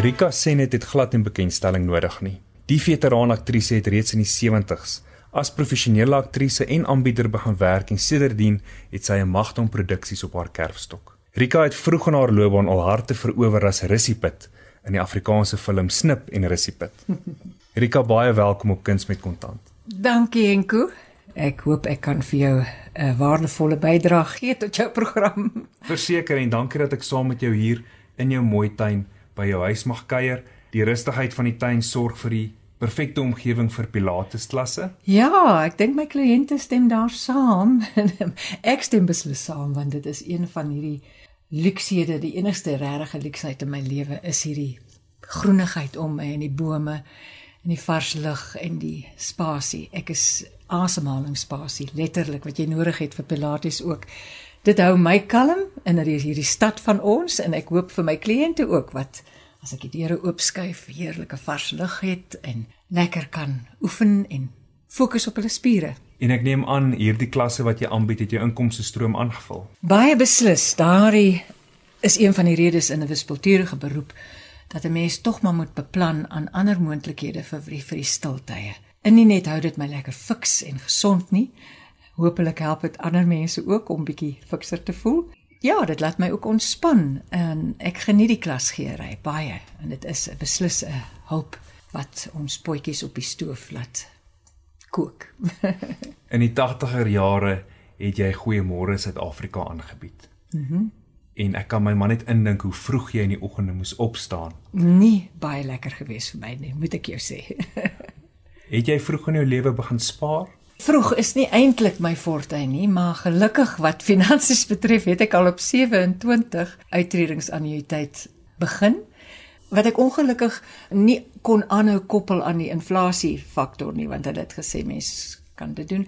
Rika Senet het glad 'n bekendstelling nodig nie. Die veteraan aktrise het reeds in die 70's as professionele aktrise en aanbieder begin werk en sedertdien het sy 'n magdom produksies op haar kerfstok. Rika het vroeg in haar loopbaan al harte verower as Rissipit in die Afrikaanse film Snip en Rissipit. Rika baie welkom op Kuns met Kontant. Dankie Enko. Ek hoop ek kan vir jou 'n waardevolle bydrae gee tot jou program. Verseker en dankie dat ek saam met jou hier in jou mooi tuin by jou huis mag kuier. Die rustigheid van die tuin sorg vir die perfekte omgewing vir pilates klasse. Ja, ek dink my kliënte stem daar saam. ek stem beslis saam want dit is een van hierdie luksehede, die enigste regte luksheid in my lewe is hierdie groenigheid om my en die bome en die vars lug en die spasie. Ek is asemhalingsspasie letterlik wat jy nodig het vir pilates ook. Dit hou my kalm in hierdie stad van ons en ek hoop vir my kliënte ook wat as ek die deure oopskuif, heerlike vars lug het en lekker kan oefen en fokus op hulle spiere. En ek neem aan hierdie klasse wat jy aanbied het jou inkomste stroom aangevul. Baie beslis, daardie is een van die redes in 'n wispelturige beroep dat 'n mens tog maar moet beplan aan ander moontlikhede vir vir die stiltye. En nie net hou dit my lekker fiks en gesond nie. Hoopelik help dit ander mense ook om bietjie fikser te voel. Ja, dit laat my ook ontspan en ek geniet die klasgeery baie en dit is 'n beslis 'n hulp wat ons potjies op die stoof laat kook. In die 80er jare het jy Goeiemôre Suid-Afrika aangebied. Mhm. Mm en ek kan my man net indink hoe vroeg jy in die oggende moes opstaan. Nie baie lekker gewees vir my nie, moet ek jou sê. het jy vroeg in jou lewe begin spaar? Vroeg is nie eintlik my forte nie, maar gelukkig wat finansies betref, het ek al op 27 uitredingsannuïteit begin wat ek ongelukkig nie kon aanhou koppel aan die inflasie faktor nie, want hulle het gesê mens kan dit doen.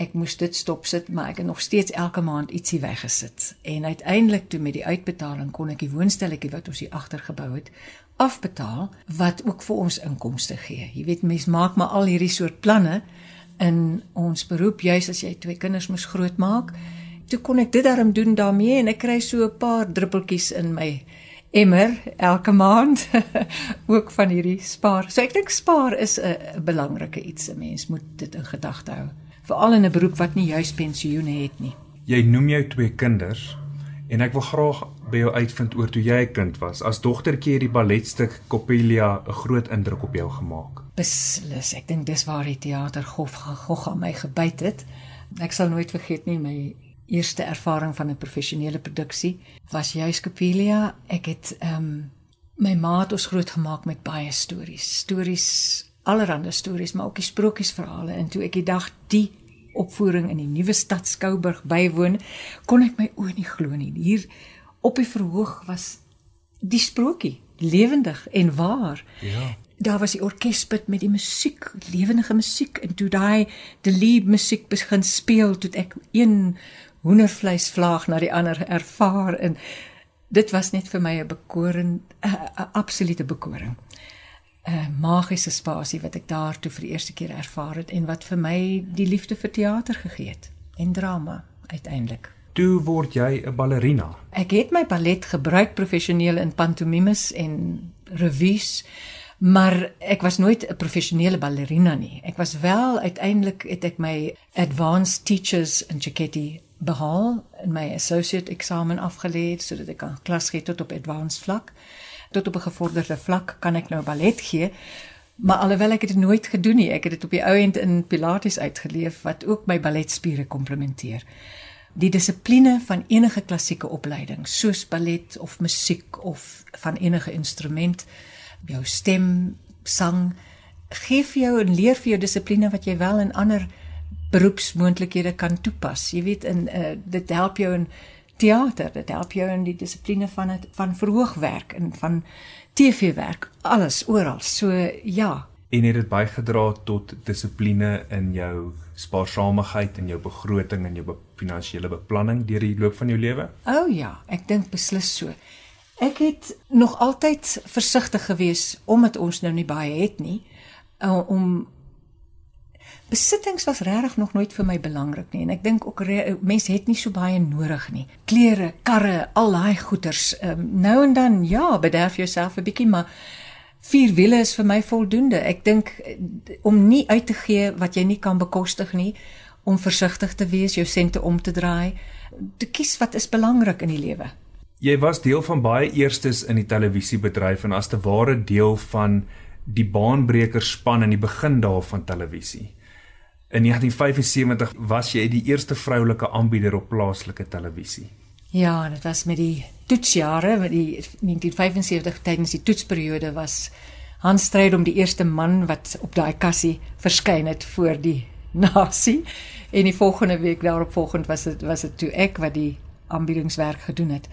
Ek moes dit stop sit, maar ek het nog steeds elke maand ietsie weggesit. En uiteindelik toe met die uitbetaling kon ek die woonstelletjie wat ons hier agter gebou het afbetaal wat ook vir ons inkomste gee. Jy weet mens maak maar al hierdie soort planne in ons beroep juis as jy twee kinders moes grootmaak. Toe kon ek dit daarom doen daarmee en ek kry so 'n paar druppeltjies in my emmer elke maand ook van hierdie spaar. So ek dink spaar is 'n belangrike iets. 'n Mens moet dit in gedagte hou, veral in 'n beroep wat nie juis pensioene het nie. Jy noem jou twee kinders en ek wil graag by jou uitvind oor toe jy 'n kind was. As dogtertjie het die balletstuk Coppelia 'n groot indruk op jou gemaak beslis. Ek dink dis waar die teater gof gogg aan my gebyt het. Ek sal nooit vergeet nie my eerste ervaring van 'n professionele produksie was juis Capelia. Ek het ehm um, my ma het ons grootgemaak met baie stories. Stories, allerlei stories, maar ook die sprokiesverhale. En toe ek die dag die opvoering in die nuwe stad Skouburg bywoon, kon ek my oë nie glo nie. Hier op die verhoog was die sprokie lewendig en waar. Ja daar was die orkespit met die musiek, lewendige musiek en toe daai die lief musiek begin speel tot ek een hoendervleisvlaag na die ander ervaar en dit was net vir my 'n bekoring 'n absolute bekoring. 'n magiese spasie wat ek daar toe vir die eerste keer ervaar het en wat vir my die liefde vir teater gegee het en drama uiteindelik. Toe word jy 'n ballerina. Ek het my ballet gebruik professioneel in pantomimes en revues. Maar ek was nooit 'n professionele ballerina nie. Ek was wel uiteindelik het ek my advanced teachers in Chiquetti behaal en my associate eksamen afgelê sodat ek kan klas gee tot op advanced vlak. Tot op 'n gevorderde vlak kan ek nou ballet gee. Maar alhoewel ek dit nooit gedoen nie, ek het dit op die ou end in pilates uitgeleef wat ook my balletspiere komplementeer. Die dissipline van enige klassieke opleiding, soos ballet of musiek of van enige instrument jou stem, sang gee vir jou en leer vir jou dissipline wat jy wel in ander beroepsmoontlikhede kan toepas. Jy weet in uh, dit help jou in teater, dit help jou in die dissipline van het, van verhoogwerk en van TV-werk, alles oral. So ja. En het dit bygedra tot dissipline in jou spaarsamigheid en jou begroting en jou be finansiële beplanning deur die loop van jou lewe? O oh, ja, ek dink beslis so. Ek het nog altyd versigtig gewees omdat ons nou nie baie het nie uh, om besittings was regtig nog nooit vir my belangrik nie en ek dink ook mense het nie so baie nodig nie. Klere, karre, al daai goeders. Um, nou en dan ja, bederf jouself 'n bietjie, maar vier wiele is vir my voldoende. Ek dink eh, om nie uit te gee wat jy nie kan bekostig nie, om versigtig te wees, jou sente om te draai, te kies wat is belangrik in die lewe. Jy was deel van baie eerstes in die televisiebedryf en as te ware deel van die baanbreker span in die begin daarvan televisie. In 1975 was jy die eerste vroulike aanbieder op plaaslike televisie. Ja, dit was met die toetsjare, met die 1975 tydens die toetsperiode was Hans stryd om die eerste man wat op daai kassie verskyn het voor die nasie. En die volgende week daarop volgend was dit was dit toe ek wat die aanbiedingswerk gedoen het.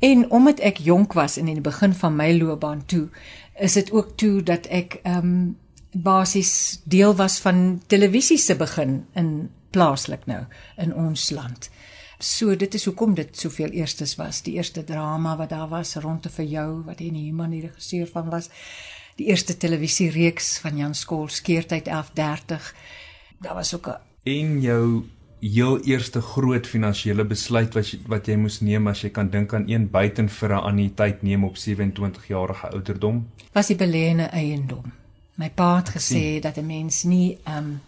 En omdat ek jonk was en in die begin van my loopbaan toe, is dit ook toe dat ek ehm um, basies deel was van televisie se begin in plaaslik nou in ons land. So dit is hoekom dit soveel eerstes was. Die eerste drama wat daar was rondte vir jou wat hy nie iemand die regisseur van was. Die eerste televisiereeks van Jan Skool Skeertyd 1130. Daar was ook 'n en jou heel eerste groot finansiële besluit wat jy, wat jy moes neem as jy kan dink aan een buiten vir 'n anniteit neem op 27 jarige ouderdom was die belêne eiendom My pa het gesê dat 'n mens nie ehm um,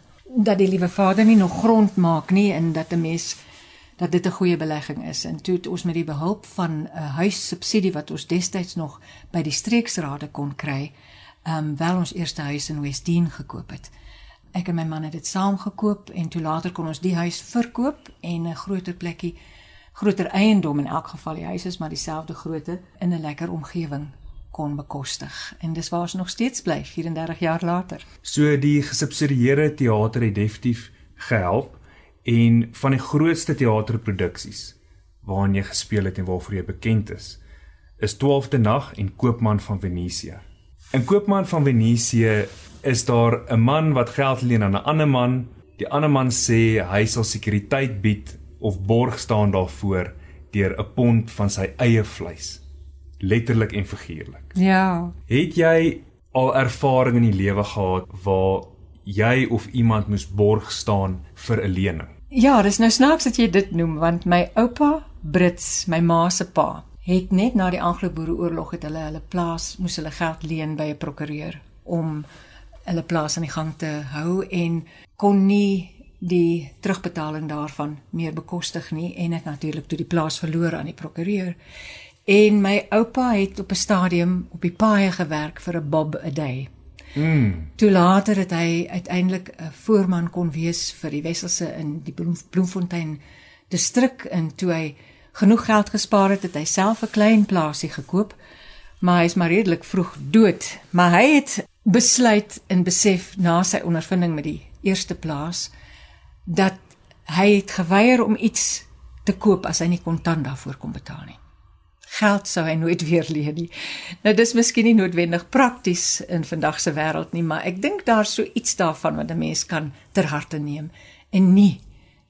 dat die liewe Vader nie nog grond maak nie en dat 'n mens dat dit 'n goeie belegging is. En toe het ons met die behulp van 'n huissubsidie wat ons destyds nog by die streeksrade kon kry, ehm um, wel ons eerste huis in Westdene gekoop het. Ek en my man het dit saam gekoop en toe later kon ons die huis verkoop en 'n groter plekkie groter eiendom in elk geval die huis is maar dieselfde grootte in 'n lekker omgewing kon bekostig en dis waar ons nog steeds bly 34 jaar later. So die gesubsidieerde teater het definitief gehelp en van die grootste teaterproduksies waarin jy gespeel het en waarvoor jy bekend is is 12de nag en Koopman van Venesië. In Koopman van Venesië is daar 'n man wat geld leen aan 'n ander man. Die ander man sê hy sal sekuriteit bied of borg staan daarvoor deur 'n pond van sy eie vleis letterlik en figuurlik. Ja. Het jy al ervaring in die lewe gehad waar jy of iemand moes borg staan vir 'n lening? Ja, dis nou snaaks dat jy dit noem want my oupa Brits, my ma se pa, het net na die Anglo-Boereoorlog het hulle hulle plaas moes hulle geld leen by 'n prokureur om hulle plaas aan die gang te hou en kon nie die terugbetaling daarvan meer bekostig nie en het natuurlik toe die plaas verloor aan die prokureur En my oupa het op 'n stadium op die paaie gewerk vir 'n bob a day. Mm. Toe later het hy uiteindelik 'n voorman kon wees vir die Wesselse in die Bloem, Bloemfontein distrik en toe hy genoeg geld gespaar het, het hy self 'n klein plaasie gekoop. Maar hy is maar redelik vroeg dood. Maar hy het besluit en besef na sy ondervinding met die eerste plaas dat hy het geweier om iets te koop as hy nie kontant daarvoor kon betaal nie geld sou hy nooit weer leen nie. Nou dis miskien nie noodwendig prakties in vandag se wêreld nie, maar ek dink daar so iets daarvan wat 'n mens kan ter harte neem en nie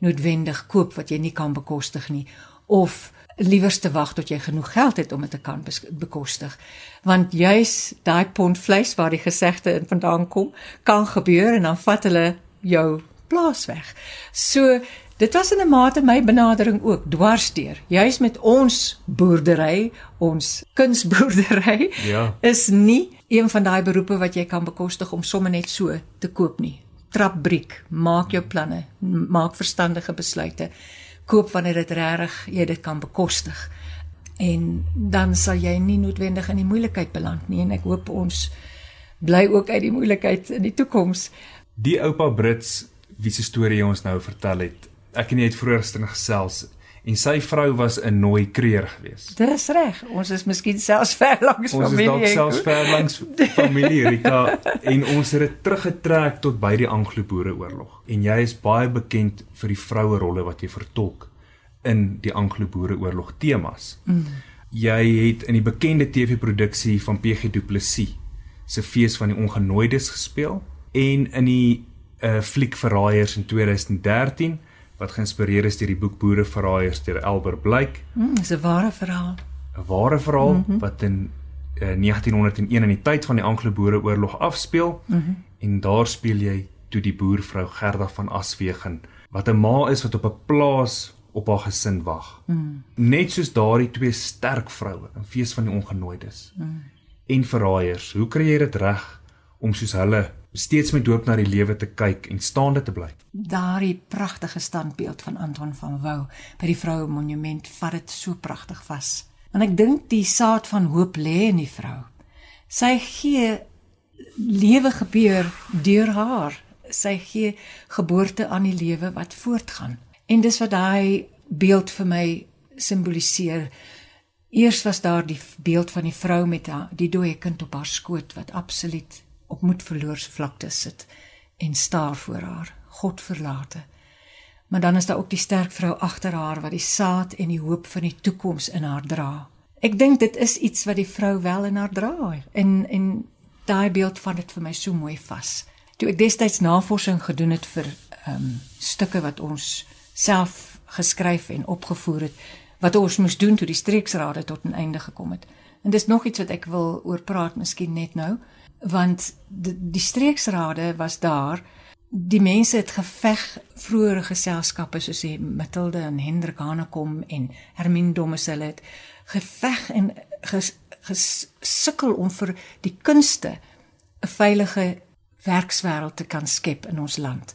noodwendig koop wat jy nie kan bekostig nie of liewers te wag tot jy genoeg geld het om dit te kan bekostig. Want juis daai pond vleis waar die gesegde in vandaan kom, kan gebeur en dan vat hulle jou plaas weg. So Dit was in 'n mate my benadering ook dwarsdeur. Juis met ons boerdery, ons kunsboerdery ja. is nie een van daai beroepe wat jy kan bekostig om sommer net so te koop nie. Trap briek, maak jou planne, maak verstandige besluite. Koop wanneer dit regtig jy dit kan bekostig. En dan sal jy nie noodwendig in die moeilikheid beland nie en ek hoop ons bly ook uit die moeilikheid in die toekoms. Die oupa Brits wie se storie ons nou vertel het, ek en jy het vroeër gister gesels en sy vrou was 'n nooi kreer geweest. Dis reg. Ons is miskien selfs ver langs ons familie. Ons is dalk selfs ver langs familie Rita en ons het dit teruggetrek tot by die Anglo-Boereoorlog. En jy is baie bekend vir die vroue rolle wat jy vertolk in die Anglo-Boereoorlog temas. Mm. Jy het in die bekende TV-produksie van PG Du Plessis se Fees van die Ongenooides gespeel en in die uh, fliek Verraaiers in 2013 wat geïnspireer is deur die boek Boere verraaiers deur Albert Blyk. Mm, dis 'n ware verhaal. 'n Ware verhaal mm -hmm. wat in uh, 1901 in die tyd van die Anglo-Boereoorlog afspeel. Mm -hmm. En daar speel jy toe die boervrou Gerda van Aswegen wat 'n ma is wat op 'n plaas op haar gesin wag. Mm. Net soos daardie twee sterk vroue in fees van die ongenooides. Mm. En verraaiers, hoe kry jy dit reg om soos hulle steeds met hoop na die lewe te kyk en staande te bly? Daardie pragtige standbeeld van Anton van Wouw by die vroue monument vat dit so pragtig vas. En ek dink die saad van hoop lê in die vrou. Sy gee lewe gebeur deur haar. Sy gee geboorte aan die lewe wat voortgaan. En dis wat daai beeld vir my simboliseer. Eers was daar die beeld van die vrou met haar, die dooie kind op haar skoot wat absoluut op moedverloors vlakte sit en staar voor haar, God verlate. Maar dan is daar ook die sterk vrou agter haar wat die saad en die hoop van die toekoms in haar dra. Ek dink dit is iets wat die vrou wel in haar dra en en daai beeld van dit vir my so mooi vas. Toe ek destyds navorsing gedoen het vir ehm um, stukke wat ons self geskryf en opgevoer het wat ons moes doen toe die streeksrade tot 'n einde gekom het. En dis nog iets wat ek wil oor praat miskien net nou, want die, die streeksrade was daar. Die mense het geveg vroeëre geselskappe soos die Matilde en Hendrik Hanekom en Hermine Dommes hulle het geveg en ges, gesukkel om vir die kunste 'n veilige werkswêreld te kan skep in ons land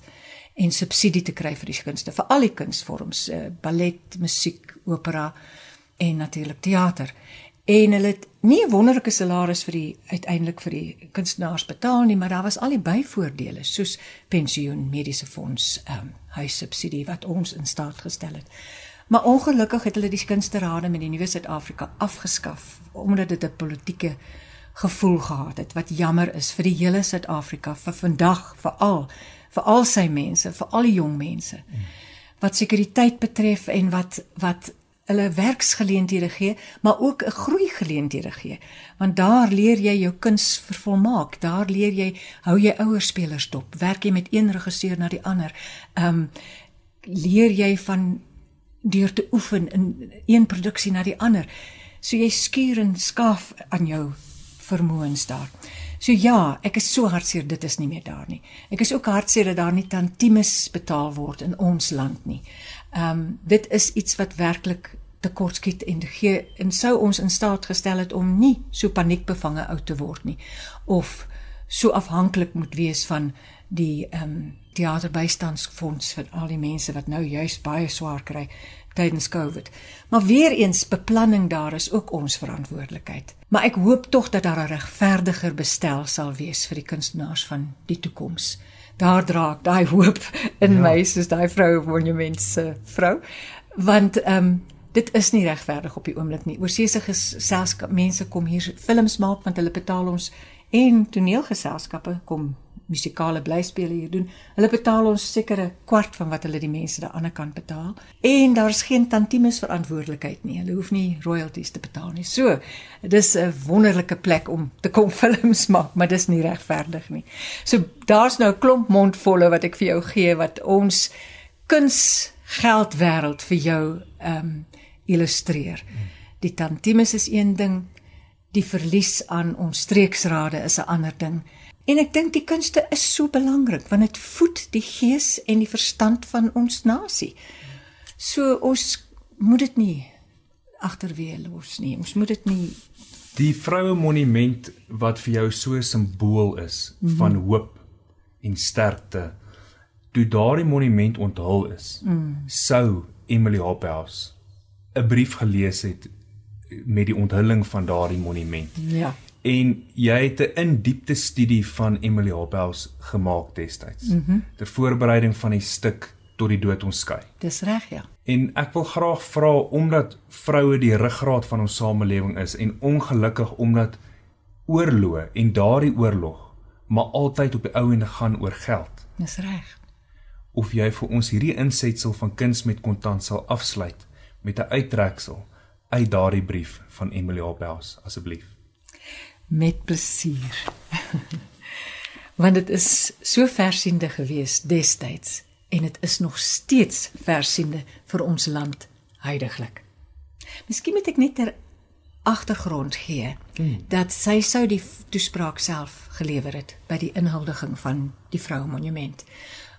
en subsidie te kry vir die kunste vir al die kunsvorms uh, ballet, musiek, opera en natuurlik teater. En hulle het nie 'n wonderlike salaris vir die uiteindelik vir die kunstenaars betaal nie, maar daar was al die byvoordele soos pensioen, mediese fonds, ehm um, huissubsidie wat ons in staat gestel het. Maar ongelukkig het hulle die kunsterade met die nuwe Suid-Afrika afgeskaf omdat dit 'n politieke gevoel gehad het wat jammer is vir die hele Suid-Afrika vir vandag veral vir al sy mense, vir al die jong mense. Wat sekuriteit betref en wat wat hulle werksgeleenthede gee, maar ook 'n groeigeleenthede gee. Want daar leer jy jou kuns vervolmaak. Daar leer jy hou jy ouer spelers dop. Werk jy met een regisseur na die ander. Ehm um, leer jy van deur te oefen in een produksie na die ander. So jy skuur en skaaf aan jou vermoëns daar. So ja, ek is so hartseer dit is nie meer daar nie. Ek is ook hartseer dat daar nie tantimes betaal word in ons land nie. Ehm um, dit is iets wat werklik tekortskiet en gee en sou ons in staat gestel het om nie so paniekbevange oud te word nie of so afhanklik moet wees van die ehm um, teaterbystandsfonds vir al die mense wat nou juis baie swaar kry tydens Covid. Maar weer eens beplanning daar is ook ons verantwoordelikheid. Maar ek hoop tog dat daar 'n regverdiger bestel sal wees vir die kunstenaars van die toekoms. Daar dra ek daai hoop in ja. my soos daai vrou monument se vrou. Want ehm um, dit is nie regverdig op die oomblik nie. Oorsese geselskap mense kom hier films maak want hulle betaal ons en toneelgeselskappe kom musikale blyspele hier doen. Hulle betaal ons sekere kwart van wat hulle die mense aan die ander kant betaal. En daar's geen tantimes verantwoordelikheid nie. Hulle hoef nie royalties te betaal nie. So, dis 'n wonderlike plek om te kom films maak, maar dis nie regverdig nie. So daar's nou 'n klomp mondvolle wat ek vir jou gee wat ons kuns geldwêreld vir jou ehm um, illustreer. Die tantimes is een ding, die verlies aan ons streeksrade is 'n ander ding. En ek dink die kunste is so belangrik want dit voed die gees en die verstand van ons nasie. So ons moet dit nie agterweë los nie. Ons moet dit nie die vroue monument wat vir jou so 'n simbool is mm -hmm. van hoop en sterkte. Toe daardie monument onthul is, mm. sou Emily Hophouse 'n brief gelees het met die onthulling van daardie monument. Ja en jy het 'n in diepte studie van Emily Hobhouse gemaak destyds. Mm ter voorbereiding van die stuk tot die dood ons skei. Dis reg, ja. En ek wil graag vra omdat vroue die ruggraat van ons samelewing is en ongelukkig omdat oorloë en daardie oorlog maar altyd op die ou ende gaan oor geld. Dis reg. Of jy vir ons hierdie insetsel van kuns met kontant sal afsluit met 'n uittreksel uit daardie brief van Emily Hobhouse asseblief met plesier. Want dit is so versiende gewees destyds en dit is nog steeds versiende vir ons land heidaglik. Miskien moet ek net ter agtergrond gee hmm. dat sy sou die toespraak self gelewer het by die inhuldiging van die vroue monument.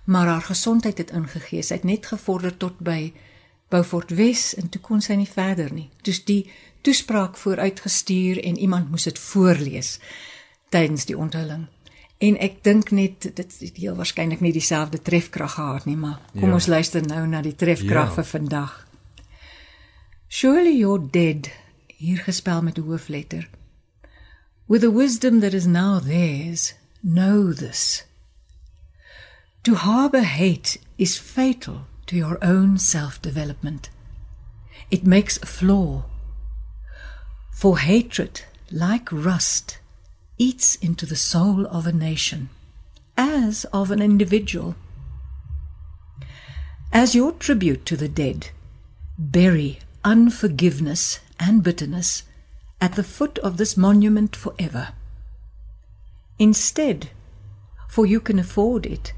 Maar haar gesondheid het ingegee. Sy het net gevorder tot by Beaufort Wes en toe kon sy nie verder nie. Dus die toespraak vooruitgestuur en iemand moes dit voorlees tydens die onthulling. En ek dink net dit het heel waarskynlik nie dieselfde trefkrag gehad nie, maar kom ja. ons luister nou na die trefkrag ja. vir vandag. Surely you're dead, hier gespel met 'n hoofletter. With the wisdom that is now theirs, know this. To harbor hate is fatal to your own self-development. It makes a flaw. For hatred, like rust, eats into the soul of a nation, as of an individual. As your tribute to the dead, bury unforgiveness and bitterness at the foot of this monument forever. Instead, for you can afford it,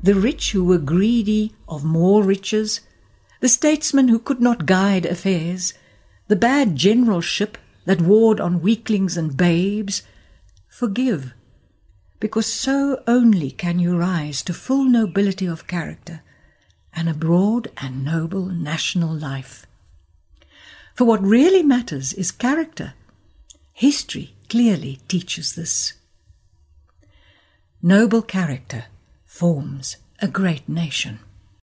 the rich who were greedy of more riches, the statesmen who could not guide affairs, the bad generalship that warred on weaklings and babes, Forgive, because so only can you rise to full nobility of character and a broad and noble national life. For what really matters is character. History clearly teaches this. Noble character forms a great nation.